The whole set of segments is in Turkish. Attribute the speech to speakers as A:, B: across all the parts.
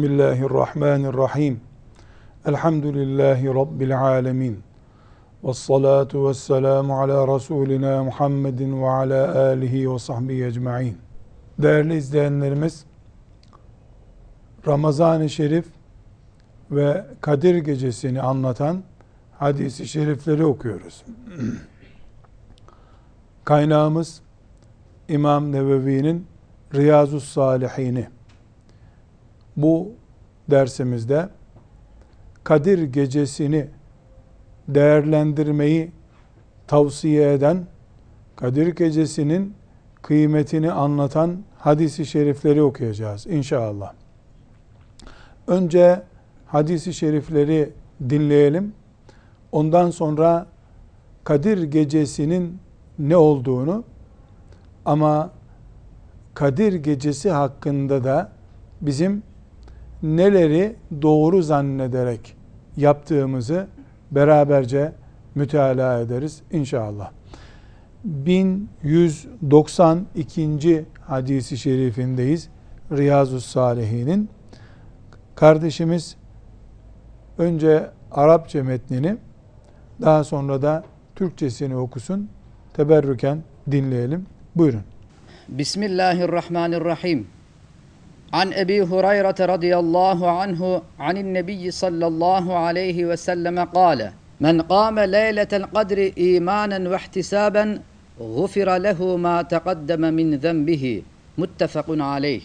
A: Bismillahirrahmanirrahim. Elhamdülillahi Rabbil alemin. Ve salatu ve selamu ala Resulina Muhammedin ve ala alihi ve sahbihi ecma'in. Değerli izleyenlerimiz, Ramazan-ı Şerif ve Kadir Gecesini anlatan hadisi şerifleri okuyoruz. Kaynağımız İmam Nevevi'nin Riyazu Salihini. Bu dersimizde Kadir Gecesini değerlendirmeyi tavsiye eden, Kadir Gecesi'nin kıymetini anlatan hadisi şerifleri okuyacağız inşallah. Önce hadisi şerifleri dinleyelim. Ondan sonra Kadir Gecesi'nin ne olduğunu ama Kadir Gecesi hakkında da bizim neleri doğru zannederek yaptığımızı beraberce müteala ederiz inşallah. 1192. hadisi şerifindeyiz. Riyazu Salihin'in. Kardeşimiz önce Arapça metnini daha sonra da Türkçesini okusun. Teberrüken dinleyelim. Buyurun.
B: Bismillahirrahmanirrahim. An Ebi Hureyre radıyallahu anhu anin Nebi sallallahu aleyhi ve selleme kâle Men kâme leyletel kadri imanen ve ihtisaben gufira lehu ma teqaddeme min zenbihi. Muttefakun aleyh.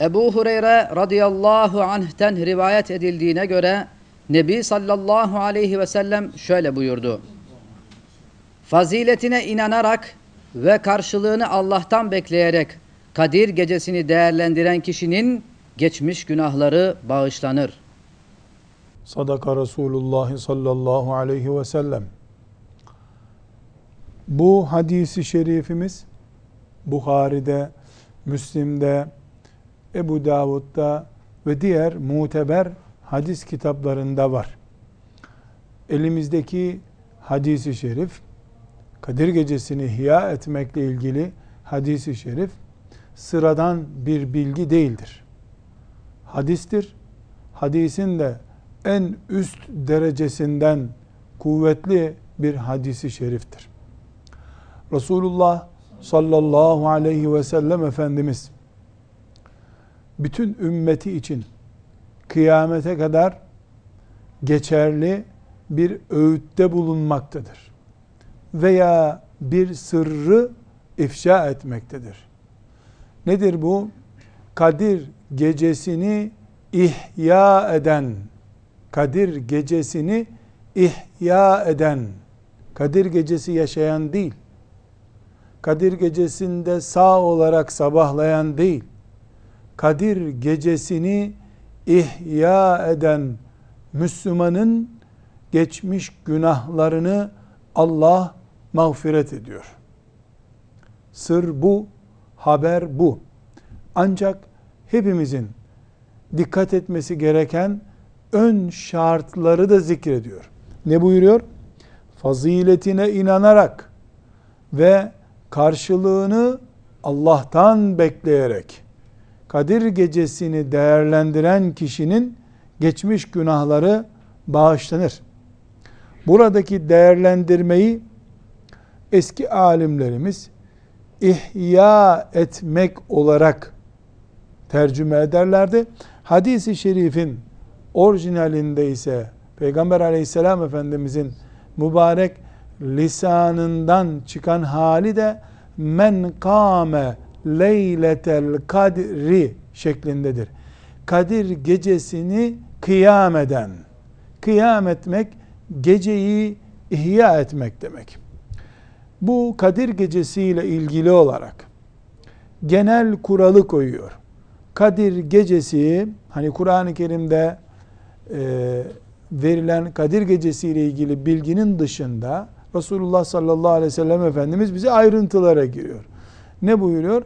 B: Ebu Hureyre radıyallahu anh'ten rivayet edildiğine göre Nebi sallallahu aleyhi ve sellem şöyle buyurdu. Faziletine inanarak ve karşılığını Allah'tan bekleyerek Kadir gecesini değerlendiren kişinin geçmiş günahları bağışlanır.
A: Sadaka Resulullah sallallahu aleyhi ve sellem. Bu hadisi şerifimiz Bukhari'de, Müslim'de, Ebu Davud'da ve diğer muteber hadis kitaplarında var. Elimizdeki hadisi şerif Kadir Gecesi'ni ihya etmekle ilgili hadisi şerif sıradan bir bilgi değildir. Hadistir. Hadisin de en üst derecesinden kuvvetli bir hadisi şeriftir. Resulullah sallallahu aleyhi ve sellem Efendimiz bütün ümmeti için kıyamete kadar geçerli bir öğütte bulunmaktadır veya bir sırrı ifşa etmektedir. Nedir bu? Kadir gecesini ihya eden, Kadir gecesini ihya eden, Kadir gecesi yaşayan değil, Kadir gecesinde sağ olarak sabahlayan değil, Kadir gecesini ihya eden Müslümanın geçmiş günahlarını Allah mağfiret ediyor. Sır bu, haber bu. Ancak hepimizin dikkat etmesi gereken ön şartları da zikrediyor. Ne buyuruyor? Faziletine inanarak ve karşılığını Allah'tan bekleyerek Kadir gecesini değerlendiren kişinin geçmiş günahları bağışlanır. Buradaki değerlendirmeyi eski alimlerimiz ihya etmek olarak tercüme ederlerdi. Hadis-i şerifin orijinalinde ise Peygamber aleyhisselam efendimizin mübarek lisanından çıkan hali de men kâme leyletel kadri şeklindedir. Kadir gecesini kıyam eden, kıyam etmek geceyi ihya etmek demek. Bu Kadir gecesiyle ilgili olarak genel kuralı koyuyor. Kadir gecesi hani Kur'an-ı Kerim'de e, verilen Kadir gecesi ile ilgili bilginin dışında Resulullah sallallahu aleyhi ve sellem Efendimiz bize ayrıntılara giriyor. Ne buyuruyor?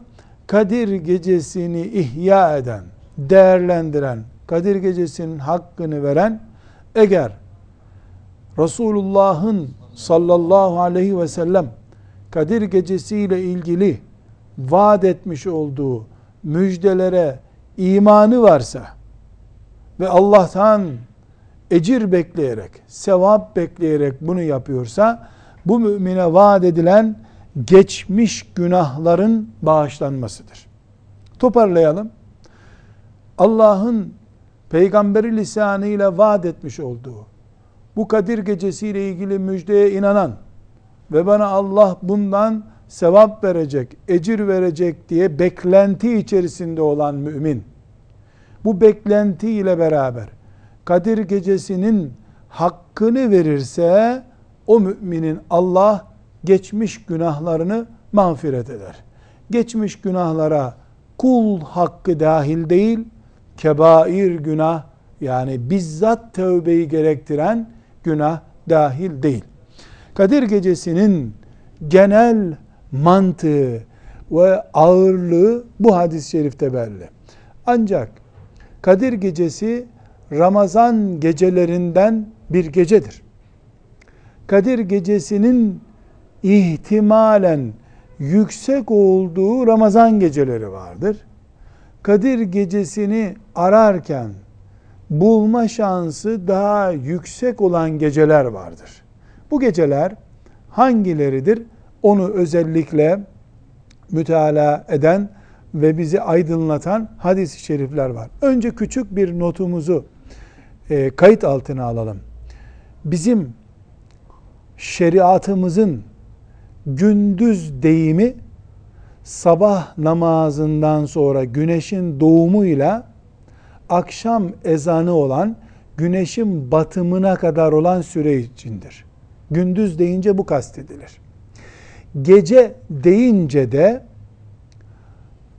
A: Kadir gecesini ihya eden, değerlendiren, Kadir gecesinin hakkını veren eğer Resulullah'ın sallallahu aleyhi ve sellem Kadir gecesi ile ilgili vaat etmiş olduğu müjdelere imanı varsa ve Allah'tan ecir bekleyerek, sevap bekleyerek bunu yapıyorsa bu mümine vaat edilen geçmiş günahların bağışlanmasıdır. Toparlayalım. Allah'ın peygamberi lisanıyla vaat etmiş olduğu bu Kadir gecesiyle ilgili müjdeye inanan ve bana Allah bundan sevap verecek, ecir verecek diye beklenti içerisinde olan mümin bu beklenti ile beraber Kadir gecesinin hakkını verirse o müminin Allah geçmiş günahlarını mağfiret eder. Geçmiş günahlara kul hakkı dahil değil, kebair günah yani bizzat tövbeyi gerektiren günah dahil değil. Kadir gecesinin genel mantığı ve ağırlığı bu hadis-i şerifte belli. Ancak Kadir gecesi Ramazan gecelerinden bir gecedir. Kadir gecesinin ihtimalen yüksek olduğu Ramazan geceleri vardır. Kadir gecesini ararken bulma şansı daha yüksek olan geceler vardır. Bu geceler hangileridir? Onu özellikle müteala eden ve bizi aydınlatan hadis-i şerifler var. Önce küçük bir notumuzu e, kayıt altına alalım. Bizim şeriatımızın gündüz deyimi sabah namazından sonra güneşin doğumuyla akşam ezanı olan güneşin batımına kadar olan süre içindir. Gündüz deyince bu kastedilir. Gece deyince de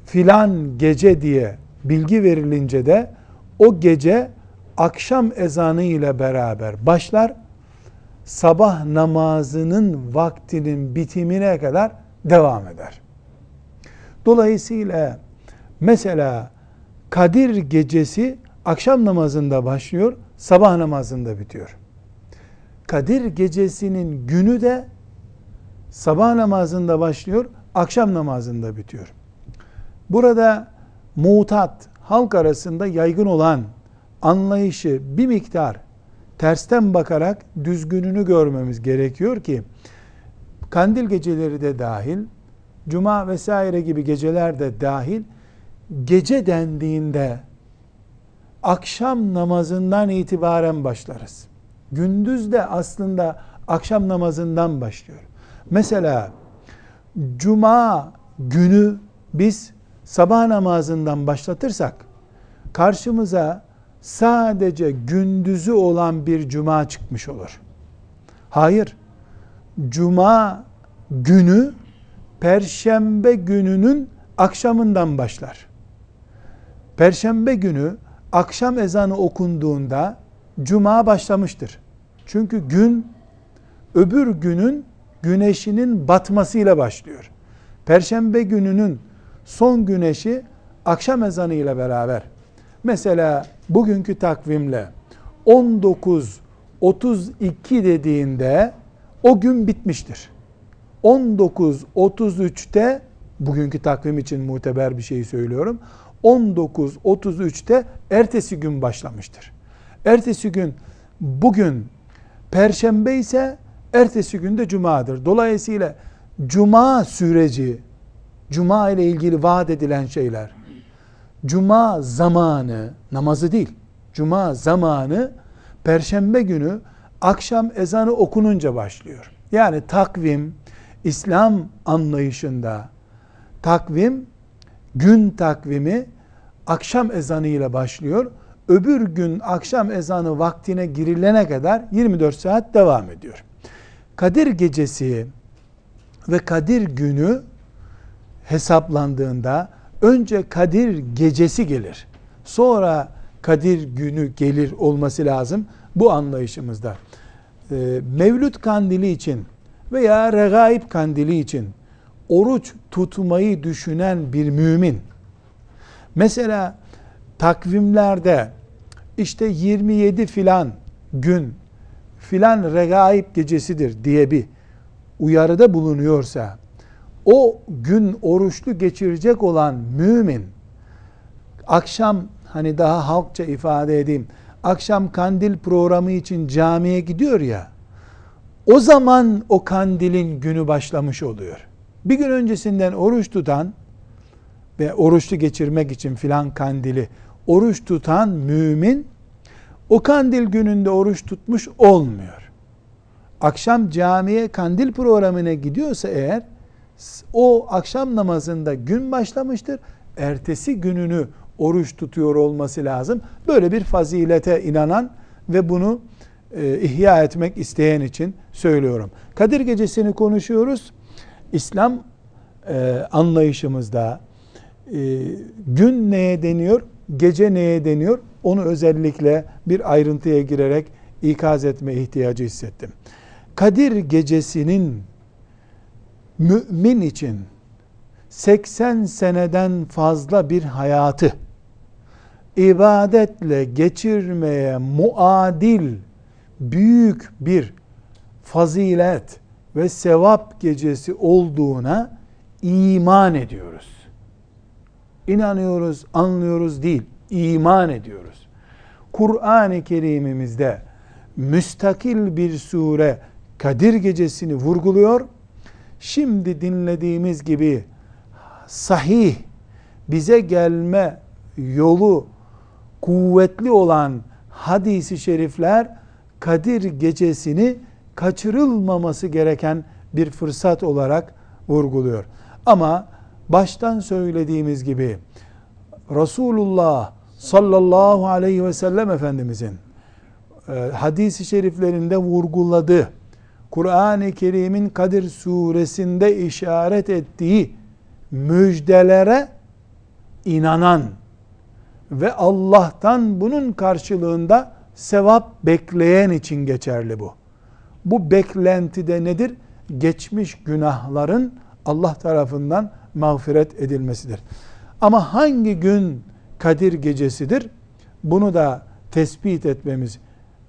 A: filan gece diye bilgi verilince de o gece akşam ezanı ile beraber başlar. Sabah namazının vaktinin bitimine kadar devam eder. Dolayısıyla mesela Kadir gecesi akşam namazında başlıyor, sabah namazında bitiyor. Kadir gecesinin günü de sabah namazında başlıyor, akşam namazında bitiyor. Burada mutat, halk arasında yaygın olan anlayışı bir miktar tersten bakarak düzgününü görmemiz gerekiyor ki kandil geceleri de dahil, cuma vesaire gibi geceler de dahil gece dendiğinde akşam namazından itibaren başlarız. Gündüz de aslında akşam namazından başlıyor. Mesela cuma günü biz sabah namazından başlatırsak karşımıza sadece gündüzü olan bir cuma çıkmış olur. Hayır. Cuma günü perşembe gününün akşamından başlar. Perşembe günü akşam ezanı okunduğunda cuma başlamıştır. Çünkü gün öbür günün güneşinin batmasıyla başlıyor. Perşembe gününün son güneşi akşam ezanı ile beraber mesela bugünkü takvimle 19 32 dediğinde o gün bitmiştir. 19 33'te bugünkü takvim için muteber bir şey söylüyorum. 19 33'te ertesi gün başlamıştır. Ertesi gün bugün perşembe ise ertesi gün de cumadır. Dolayısıyla cuma süreci Cuma ile ilgili vaat edilen şeyler, Cuma zamanı, namazı değil, Cuma zamanı Perşembe günü akşam ezanı okununca başlıyor. Yani takvim, İslam anlayışında takvim, gün takvimi akşam ezanı ile başlıyor. Öbür gün akşam ezanı vaktine girilene kadar 24 saat devam ediyor. Kadir gecesi ve Kadir günü hesaplandığında önce Kadir gecesi gelir. Sonra Kadir günü gelir olması lazım bu anlayışımızda. Ee, Mevlüt kandili için veya regaib kandili için oruç tutmayı düşünen bir mümin mesela takvimlerde işte 27 filan gün filan regaib gecesidir diye bir uyarıda bulunuyorsa o gün oruçlu geçirecek olan mümin akşam hani daha halkça ifade edeyim. Akşam kandil programı için camiye gidiyor ya. O zaman o kandilin günü başlamış oluyor. Bir gün öncesinden oruç tutan ve oruçlu geçirmek için filan kandili oruç tutan mümin o kandil gününde oruç tutmuş olmuyor. Akşam camiye kandil programına gidiyorsa eğer o akşam namazında gün başlamıştır. Ertesi gününü oruç tutuyor olması lazım. Böyle bir fazilete inanan ve bunu e, ihya etmek isteyen için söylüyorum. Kadir Gecesi'ni konuşuyoruz. İslam e, anlayışımızda e, gün neye deniyor, gece neye deniyor onu özellikle bir ayrıntıya girerek ikaz etme ihtiyacı hissettim. Kadir Gecesi'nin mümin için 80 seneden fazla bir hayatı ibadetle geçirmeye muadil büyük bir fazilet ve sevap gecesi olduğuna iman ediyoruz. İnanıyoruz, anlıyoruz değil, iman ediyoruz. Kur'an-ı Kerim'imizde müstakil bir sure Kadir Gecesi'ni vurguluyor. Şimdi dinlediğimiz gibi sahih bize gelme yolu kuvvetli olan hadisi şerifler Kadir gecesini kaçırılmaması gereken bir fırsat olarak vurguluyor. Ama baştan söylediğimiz gibi Resulullah sallallahu aleyhi ve sellem Efendimizin e, hadisi şeriflerinde vurguladığı Kur'an-ı Kerim'in Kadir suresinde işaret ettiği müjdelere inanan ve Allah'tan bunun karşılığında sevap bekleyen için geçerli bu. Bu beklenti de nedir? Geçmiş günahların Allah tarafından mağfiret edilmesidir. Ama hangi gün Kadir gecesidir? Bunu da tespit etmemiz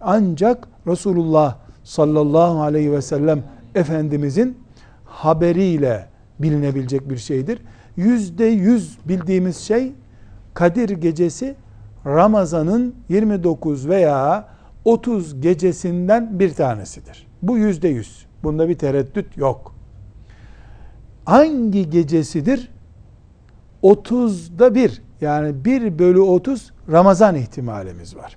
A: ancak Resulullah sallallahu aleyhi ve sellem Efendimizin haberiyle bilinebilecek bir şeydir. Yüzde yüz bildiğimiz şey Kadir gecesi Ramazan'ın 29 veya 30 gecesinden bir tanesidir. Bu yüzde yüz. Bunda bir tereddüt yok. Hangi gecesidir? 30'da bir yani 1 bölü 30 Ramazan ihtimalimiz var.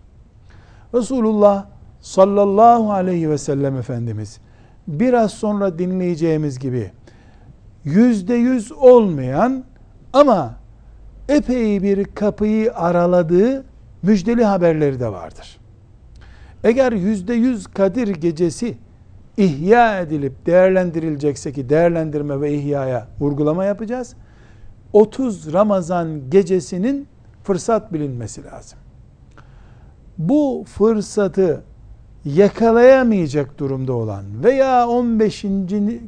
A: Resulullah sallallahu aleyhi ve sellem Efendimiz biraz sonra dinleyeceğimiz gibi yüzde yüz olmayan ama epey bir kapıyı araladığı müjdeli haberleri de vardır. Eğer yüzde yüz Kadir gecesi ihya edilip değerlendirilecekse ki değerlendirme ve ihyaya vurgulama yapacağız. 30 Ramazan gecesinin fırsat bilinmesi lazım. Bu fırsatı yakalayamayacak durumda olan veya 15.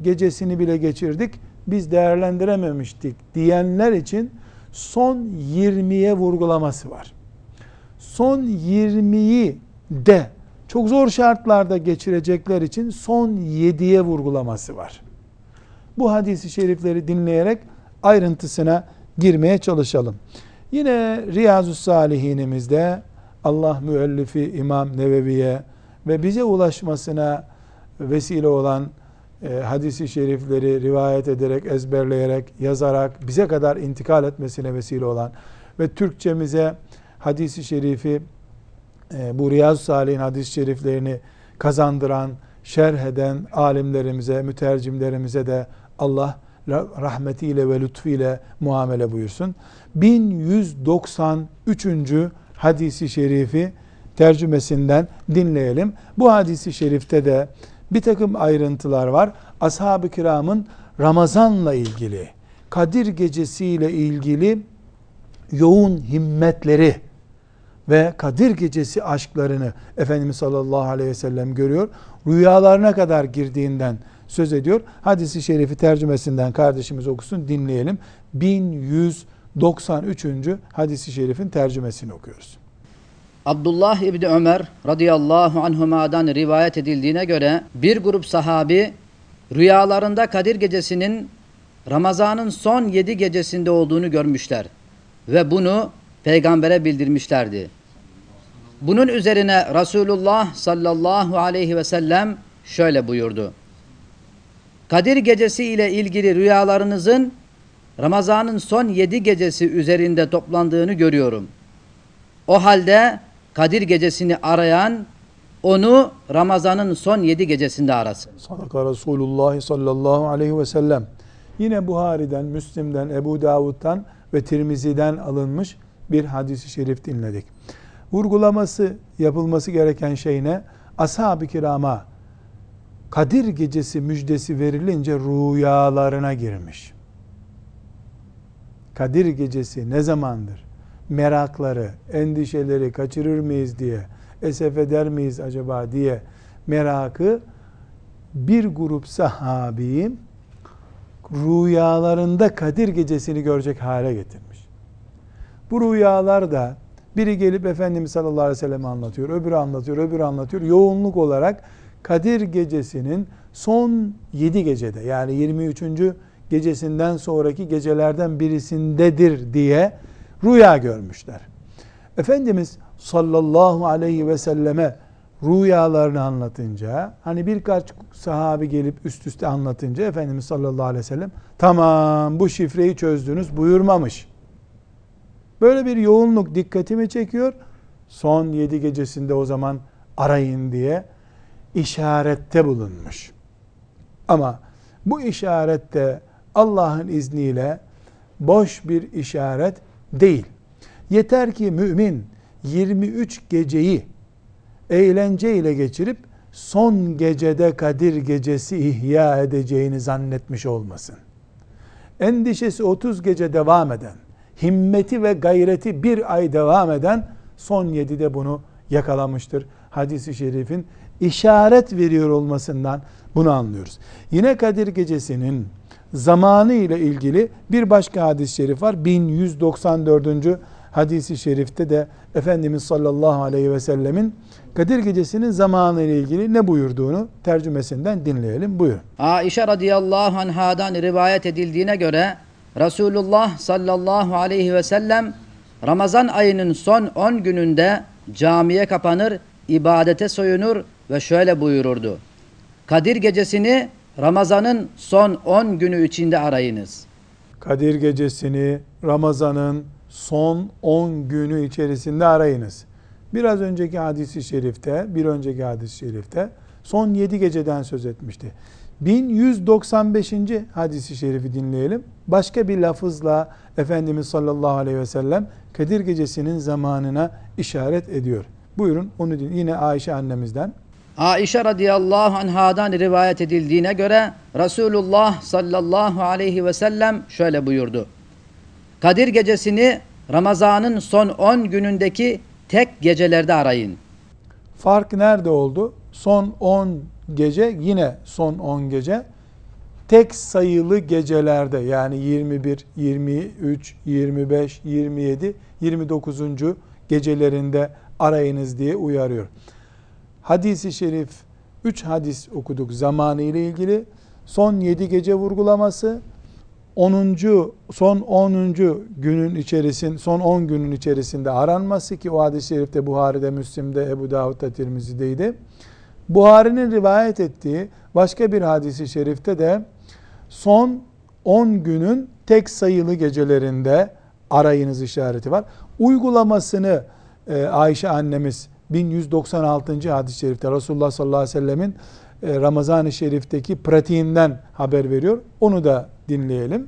A: gecesini bile geçirdik biz değerlendirememiştik diyenler için son 20'ye vurgulaması var. Son 20'yi de çok zor şartlarda geçirecekler için son 7'ye vurgulaması var. Bu hadisi şerifleri dinleyerek ayrıntısına girmeye çalışalım. Yine Riyazu Salihinimizde Allah müellifi İmam Nevevi'ye ve bize ulaşmasına vesile olan e, hadisi şerifleri rivayet ederek, ezberleyerek, yazarak bize kadar intikal etmesine vesile olan ve Türkçemize hadisi şerifi e, bu Riyazu Salih'in hadis-i şeriflerini kazandıran, şerh eden alimlerimize, mütercimlerimize de Allah rahmetiyle ve lütfiyle muamele buyursun. 1193. hadisi şerifi tercümesinden dinleyelim. Bu hadisi şerifte de bir takım ayrıntılar var. Ashab-ı kiramın Ramazan'la ilgili, Kadir gecesiyle ilgili yoğun himmetleri ve Kadir gecesi aşklarını Efendimiz sallallahu aleyhi ve sellem görüyor. Rüyalarına kadar girdiğinden söz ediyor. Hadisi şerifi tercümesinden kardeşimiz okusun dinleyelim. 1193. hadisi şerifin tercümesini okuyoruz.
B: Abdullah İbni Ömer radıyallahu anhuma'dan rivayet edildiğine göre bir grup sahabi rüyalarında Kadir gecesinin Ramazan'ın son yedi gecesinde olduğunu görmüşler. Ve bunu peygambere bildirmişlerdi. Bunun üzerine Resulullah sallallahu aleyhi ve sellem şöyle buyurdu. Kadir gecesi ile ilgili rüyalarınızın Ramazan'ın son yedi gecesi üzerinde toplandığını görüyorum. O halde Kadir gecesini arayan onu Ramazan'ın son yedi gecesinde arasın.
A: Sadaka Resulullah sallallahu aleyhi ve sellem. Yine Buhari'den, Müslim'den, Ebu Davud'dan ve Tirmizi'den alınmış bir hadisi şerif dinledik. Vurgulaması, yapılması gereken şey ne? Ashab-ı kirama Kadir gecesi müjdesi verilince rüyalarına girmiş. Kadir gecesi ne zamandır? Merakları, endişeleri kaçırır mıyız diye, esef eder miyiz acaba diye merakı bir grup sahabi rüyalarında Kadir gecesini görecek hale getirmiş. Bu rüyalar da biri gelip Efendimiz sallallahu aleyhi ve sellem anlatıyor, öbürü anlatıyor, öbürü anlatıyor. Yoğunluk olarak Kadir gecesinin son 7 gecede yani 23. gecesinden sonraki gecelerden birisindedir diye rüya görmüşler. Efendimiz sallallahu aleyhi ve selleme rüyalarını anlatınca hani birkaç sahabi gelip üst üste anlatınca Efendimiz sallallahu aleyhi ve sellem tamam bu şifreyi çözdünüz buyurmamış. Böyle bir yoğunluk dikkatimi çekiyor. Son yedi gecesinde o zaman arayın diye işarette bulunmuş. Ama bu işarette Allah'ın izniyle boş bir işaret değil. Yeter ki mümin 23 geceyi eğlenceyle geçirip son gecede Kadir gecesi ihya edeceğini zannetmiş olmasın. Endişesi 30 gece devam eden, himmeti ve gayreti bir ay devam eden son 7'de bunu yakalamıştır. Hadis-i şerifin işaret veriyor olmasından bunu anlıyoruz. Yine Kadir gecesinin zamanı ile ilgili bir başka hadis-i şerif var. 1194. hadisi şerifte de Efendimiz sallallahu aleyhi ve sellemin Kadir gecesinin zamanı ile ilgili ne buyurduğunu tercümesinden dinleyelim. Buyurun.
B: Aişe radıyallahu anhadan rivayet edildiğine göre Resulullah sallallahu aleyhi ve sellem Ramazan ayının son 10 gününde camiye kapanır, ibadete soyunur ve şöyle buyururdu. Kadir gecesini Ramazan'ın son 10 günü içinde arayınız.
A: Kadir gecesini Ramazan'ın son 10 günü içerisinde arayınız. Biraz önceki hadisi şerifte, bir önceki hadis-i şerifte son 7 geceden söz etmişti. 1195. hadisi şerifi dinleyelim. Başka bir lafızla Efendimiz sallallahu aleyhi ve sellem Kadir gecesinin zamanına işaret ediyor. Buyurun onu din. Yine Ayşe annemizden.
B: Aişe radıyallahu anhadan rivayet edildiğine göre Resulullah sallallahu aleyhi ve sellem şöyle buyurdu. Kadir gecesini Ramazan'ın son 10 günündeki tek gecelerde arayın.
A: Fark nerede oldu? Son 10 gece yine son 10 gece tek sayılı gecelerde yani 21, 23, 25, 27, 29. gecelerinde arayınız diye uyarıyor. Hadisi şerif 3 hadis okuduk zamanı ile ilgili. Son 7 gece vurgulaması 10. son 10. günün içerisinde son 10 günün içerisinde aranması ki o hadis-i şerifte Buhari'de, Müslim'de, Ebu Davud'da, Tirmizi'deydi. Buhari'nin rivayet ettiği başka bir hadisi şerifte de son 10 günün tek sayılı gecelerinde arayınız işareti var. Uygulamasını e, Ayşe annemiz 1196. hadis-i şerifte Resulullah sallallahu aleyhi ve sellemin e, Ramazan-ı Şerif'teki pratiğinden haber veriyor. Onu da dinleyelim.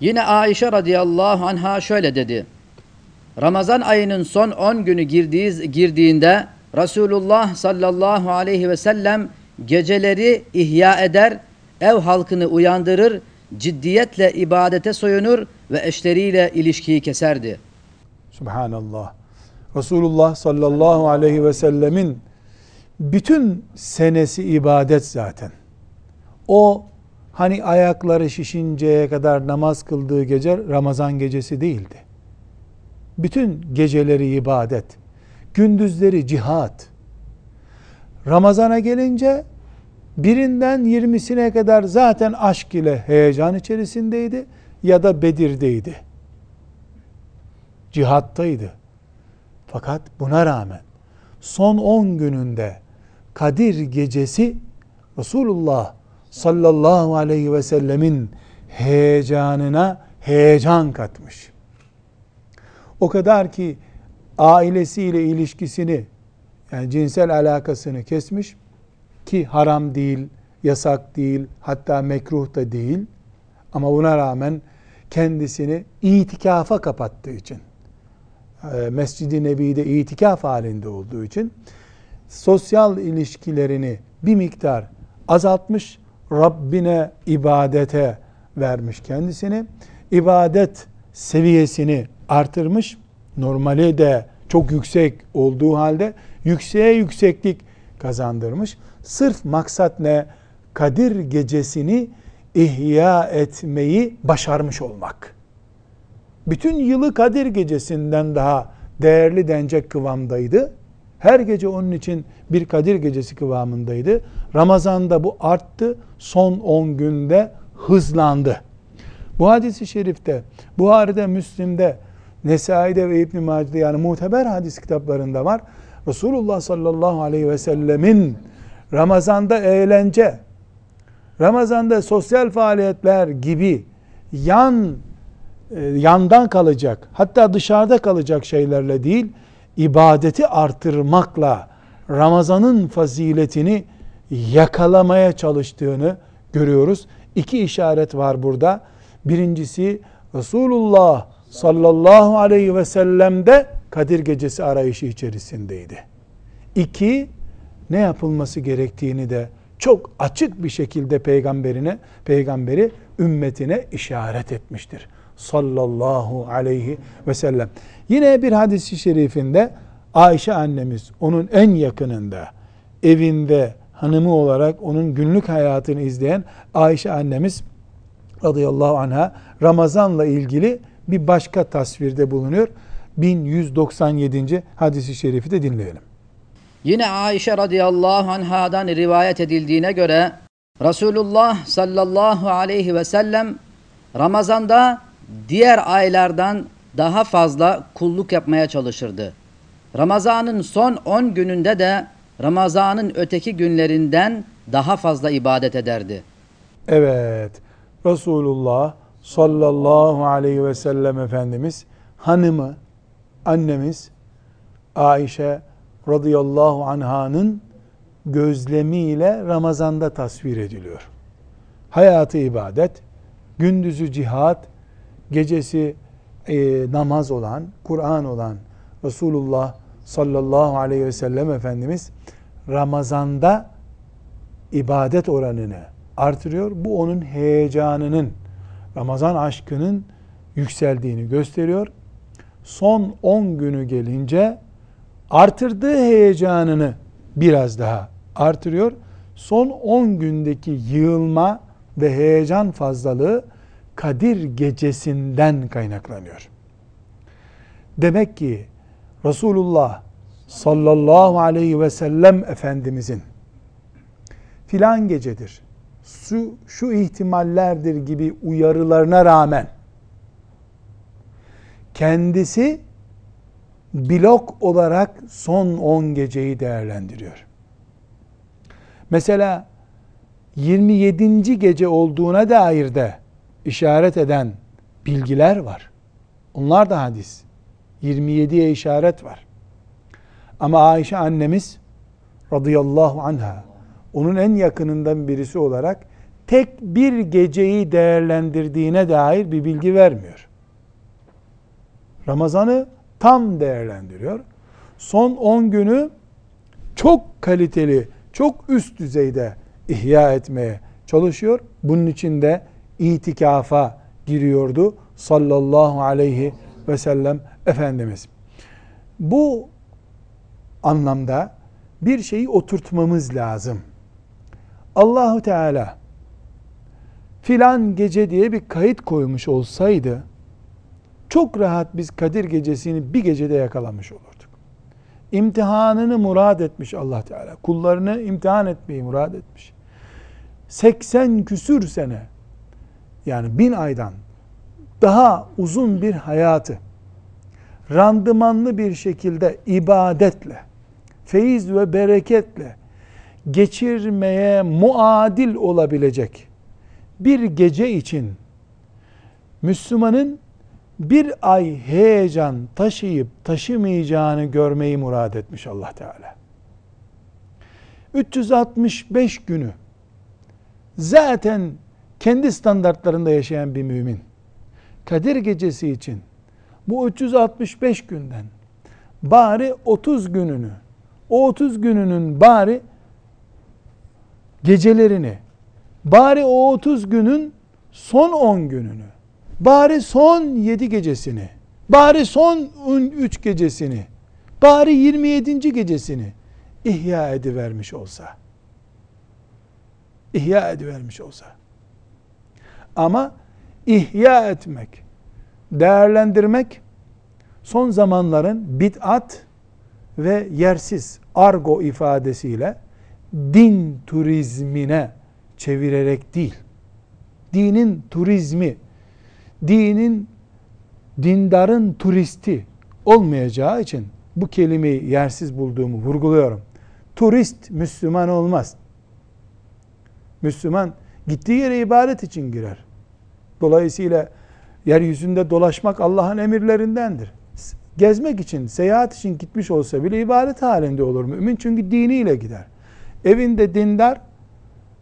B: Yine Aişe radıyallahu anha şöyle dedi. Ramazan ayının son 10 günü girdiği, girdiğinde Resulullah sallallahu aleyhi ve sellem geceleri ihya eder, ev halkını uyandırır, ciddiyetle ibadete soyunur ve eşleriyle ilişkiyi keserdi.
A: Subhanallah. Resulullah sallallahu aleyhi ve sellemin bütün senesi ibadet zaten. O hani ayakları şişinceye kadar namaz kıldığı gece Ramazan gecesi değildi. Bütün geceleri ibadet, gündüzleri cihat. Ramazana gelince birinden yirmisine kadar zaten aşk ile heyecan içerisindeydi ya da Bedir'deydi. cihattaydı. Fakat buna rağmen son 10 gününde Kadir gecesi Resulullah sallallahu aleyhi ve sellemin heyecanına heyecan katmış. O kadar ki ailesiyle ilişkisini yani cinsel alakasını kesmiş ki haram değil, yasak değil, hatta mekruh da değil. Ama buna rağmen kendisini itikafa kapattığı için, e, Mescid-i Nebi'de itikaf halinde olduğu için sosyal ilişkilerini bir miktar azaltmış, Rabbine ibadete vermiş kendisini. İbadet seviyesini artırmış. Normali de çok yüksek olduğu halde yükseğe yükseklik kazandırmış. Sırf maksat ne? Kadir gecesini ihya etmeyi başarmış olmak. Bütün yılı Kadir gecesinden daha değerli denecek kıvamdaydı. Her gece onun için bir Kadir gecesi kıvamındaydı. Ramazan'da bu arttı. Son 10 günde hızlandı. Bu hadisi şerifte, Buhari'de, Müslim'de, Nesai'de ve İbn-i Mace'de yani muteber hadis kitaplarında var. Resulullah sallallahu aleyhi ve sellemin Ramazan'da eğlence, Ramazan'da sosyal faaliyetler gibi yan e, yandan kalacak, hatta dışarıda kalacak şeylerle değil, ibadeti artırmakla Ramazan'ın faziletini yakalamaya çalıştığını görüyoruz. İki işaret var burada. Birincisi Resulullah sallallahu aleyhi ve sellem'de Kadir Gecesi arayışı içerisindeydi. İki, ne yapılması gerektiğini de çok açık bir şekilde peygamberine, peygamberi ümmetine işaret etmiştir. Sallallahu aleyhi ve sellem. Yine bir hadisi şerifinde Ayşe annemiz onun en yakınında, evinde hanımı olarak onun günlük hayatını izleyen Ayşe annemiz radıyallahu anha Ramazan'la ilgili bir başka tasvirde bulunuyor. 1197. hadisi şerifi de dinleyelim.
B: Yine Ayşe radıyallahu anhadan rivayet edildiğine göre Resulullah sallallahu aleyhi ve sellem Ramazan'da diğer aylardan daha fazla kulluk yapmaya çalışırdı. Ramazan'ın son 10 gününde de Ramazan'ın öteki günlerinden daha fazla ibadet ederdi.
A: Evet. Resulullah sallallahu aleyhi ve sellem Efendimiz hanımı, annemiz Ayşe radıyallahu anhanın gözlemiyle Ramazan'da tasvir ediliyor. Hayatı ibadet, gündüzü cihat, gecesi e, namaz olan, Kur'an olan Resulullah sallallahu aleyhi ve sellem Efendimiz Ramazan'da ibadet oranını artırıyor. Bu onun heyecanının, Ramazan aşkının yükseldiğini gösteriyor. Son 10 günü gelince artırdığı heyecanını biraz daha artırıyor. Son 10 gündeki yığılma ve heyecan fazlalığı Kadir gecesinden kaynaklanıyor. Demek ki Resulullah sallallahu aleyhi ve sellem Efendimizin filan gecedir, şu, şu ihtimallerdir gibi uyarılarına rağmen kendisi blok olarak son 10 geceyi değerlendiriyor. Mesela 27. gece olduğuna dair de işaret eden bilgiler var. Onlar da hadis. 27'ye işaret var. Ama Ayşe annemiz radıyallahu anha onun en yakınından birisi olarak tek bir geceyi değerlendirdiğine dair bir bilgi vermiyor. Ramazan'ı tam değerlendiriyor. Son 10 günü çok kaliteli, çok üst düzeyde ihya etmeye çalışıyor. Bunun için de itikafa giriyordu sallallahu aleyhi ve sellem Efendimiz. Bu anlamda bir şeyi oturtmamız lazım. Allahu Teala filan gece diye bir kayıt koymuş olsaydı çok rahat biz Kadir gecesini bir gecede yakalamış olurduk. İmtihanını murad etmiş Allah Teala. Kullarını imtihan etmeyi murad etmiş. 80 küsür sene yani bin aydan daha uzun bir hayatı randımanlı bir şekilde ibadetle, feyiz ve bereketle geçirmeye muadil olabilecek bir gece için Müslümanın bir ay heyecan taşıyıp taşımayacağını görmeyi murad etmiş Allah Teala. 365 günü zaten kendi standartlarında yaşayan bir mümin Kadir gecesi için bu 365 günden bari 30 gününü o 30 gününün bari gecelerini bari o 30 günün son 10 gününü bari son 7 gecesini bari son 3 gecesini bari 27. gecesini ihya edivermiş olsa ihya edivermiş olsa ama ihya etmek değerlendirmek son zamanların bid'at ve yersiz argo ifadesiyle din turizmine çevirerek değil. Dinin turizmi, dinin dindarın turisti olmayacağı için bu kelimeyi yersiz bulduğumu vurguluyorum. Turist Müslüman olmaz. Müslüman gittiği yere ibadet için girer. Dolayısıyla yeryüzünde dolaşmak Allah'ın emirlerindendir. Gezmek için, seyahat için gitmiş olsa bile ibadet halinde olur mümin. Çünkü diniyle gider. Evinde dindar,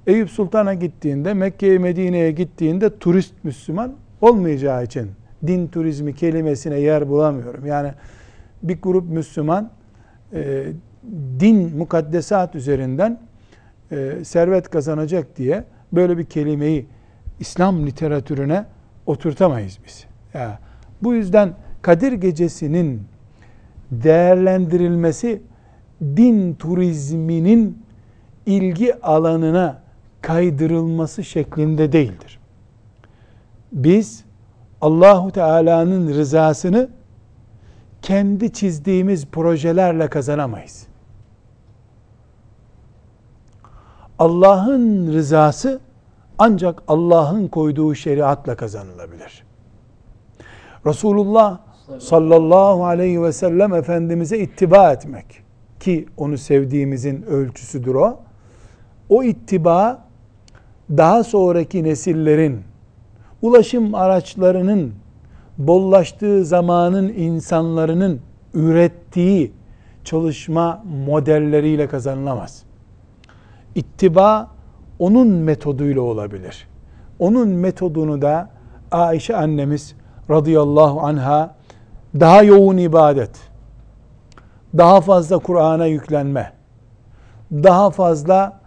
A: Eyüp Sultan'a gittiğinde, Mekke'ye, Medine'ye gittiğinde turist Müslüman olmayacağı için din turizmi kelimesine yer bulamıyorum. Yani bir grup Müslüman e, din mukaddesat üzerinden e, servet kazanacak diye böyle bir kelimeyi İslam literatürüne oturtamayız biz. Ya, bu yüzden Kadir Gecesi'nin değerlendirilmesi din turizminin ilgi alanına kaydırılması şeklinde değildir. Biz Allahu Teala'nın rızasını kendi çizdiğimiz projelerle kazanamayız. Allah'ın rızası ancak Allah'ın koyduğu şeriatla kazanılabilir. Resulullah sallallahu aleyhi ve sellem Efendimiz'e ittiba etmek ki onu sevdiğimizin ölçüsüdür o. O ittiba daha sonraki nesillerin ulaşım araçlarının bollaştığı zamanın insanların ürettiği çalışma modelleriyle kazanılamaz. İttiba onun metoduyla olabilir. Onun metodunu da Ayşe annemiz radıyallahu anha daha yoğun ibadet, daha fazla Kur'an'a yüklenme, daha fazla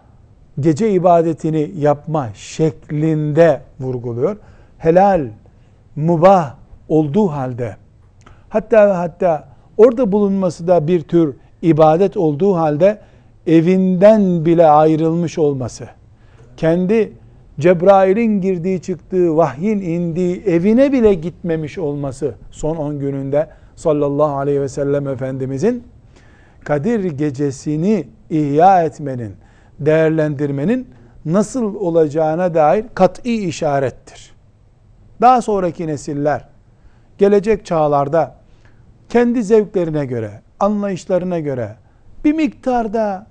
A: gece ibadetini yapma şeklinde vurguluyor. Helal, mubah olduğu halde hatta hatta orada bulunması da bir tür ibadet olduğu halde evinden bile ayrılmış olması kendi Cebrail'in girdiği çıktığı, vahyin indiği evine bile gitmemiş olması son 10 gününde sallallahu aleyhi ve sellem Efendimizin Kadir gecesini ihya etmenin, değerlendirmenin nasıl olacağına dair kat'i işarettir. Daha sonraki nesiller gelecek çağlarda kendi zevklerine göre, anlayışlarına göre bir miktarda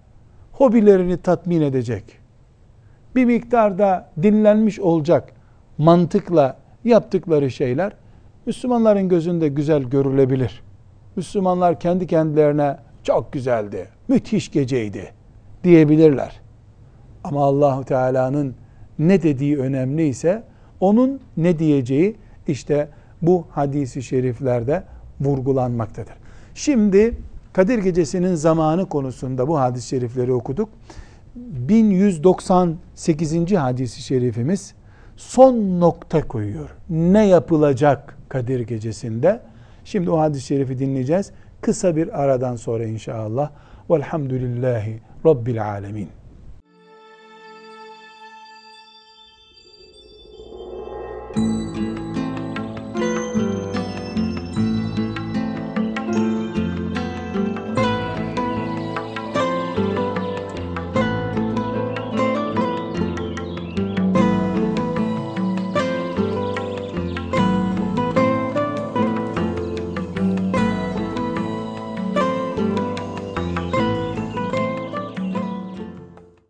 A: hobilerini tatmin edecek, bir miktarda dinlenmiş olacak mantıkla yaptıkları şeyler Müslümanların gözünde güzel görülebilir. Müslümanlar kendi kendilerine çok güzeldi, müthiş geceydi diyebilirler. Ama Allahu Teala'nın ne dediği önemli ise onun ne diyeceği işte bu hadisi şeriflerde vurgulanmaktadır. Şimdi Kadir Gecesi'nin zamanı konusunda bu hadis-i şerifleri okuduk. 1198. hadisi şerifimiz son nokta koyuyor. Ne yapılacak Kadir Gecesi'nde? Şimdi o hadis-i şerifi dinleyeceğiz. Kısa bir aradan sonra inşallah. Velhamdülillahi Rabbil Alemin.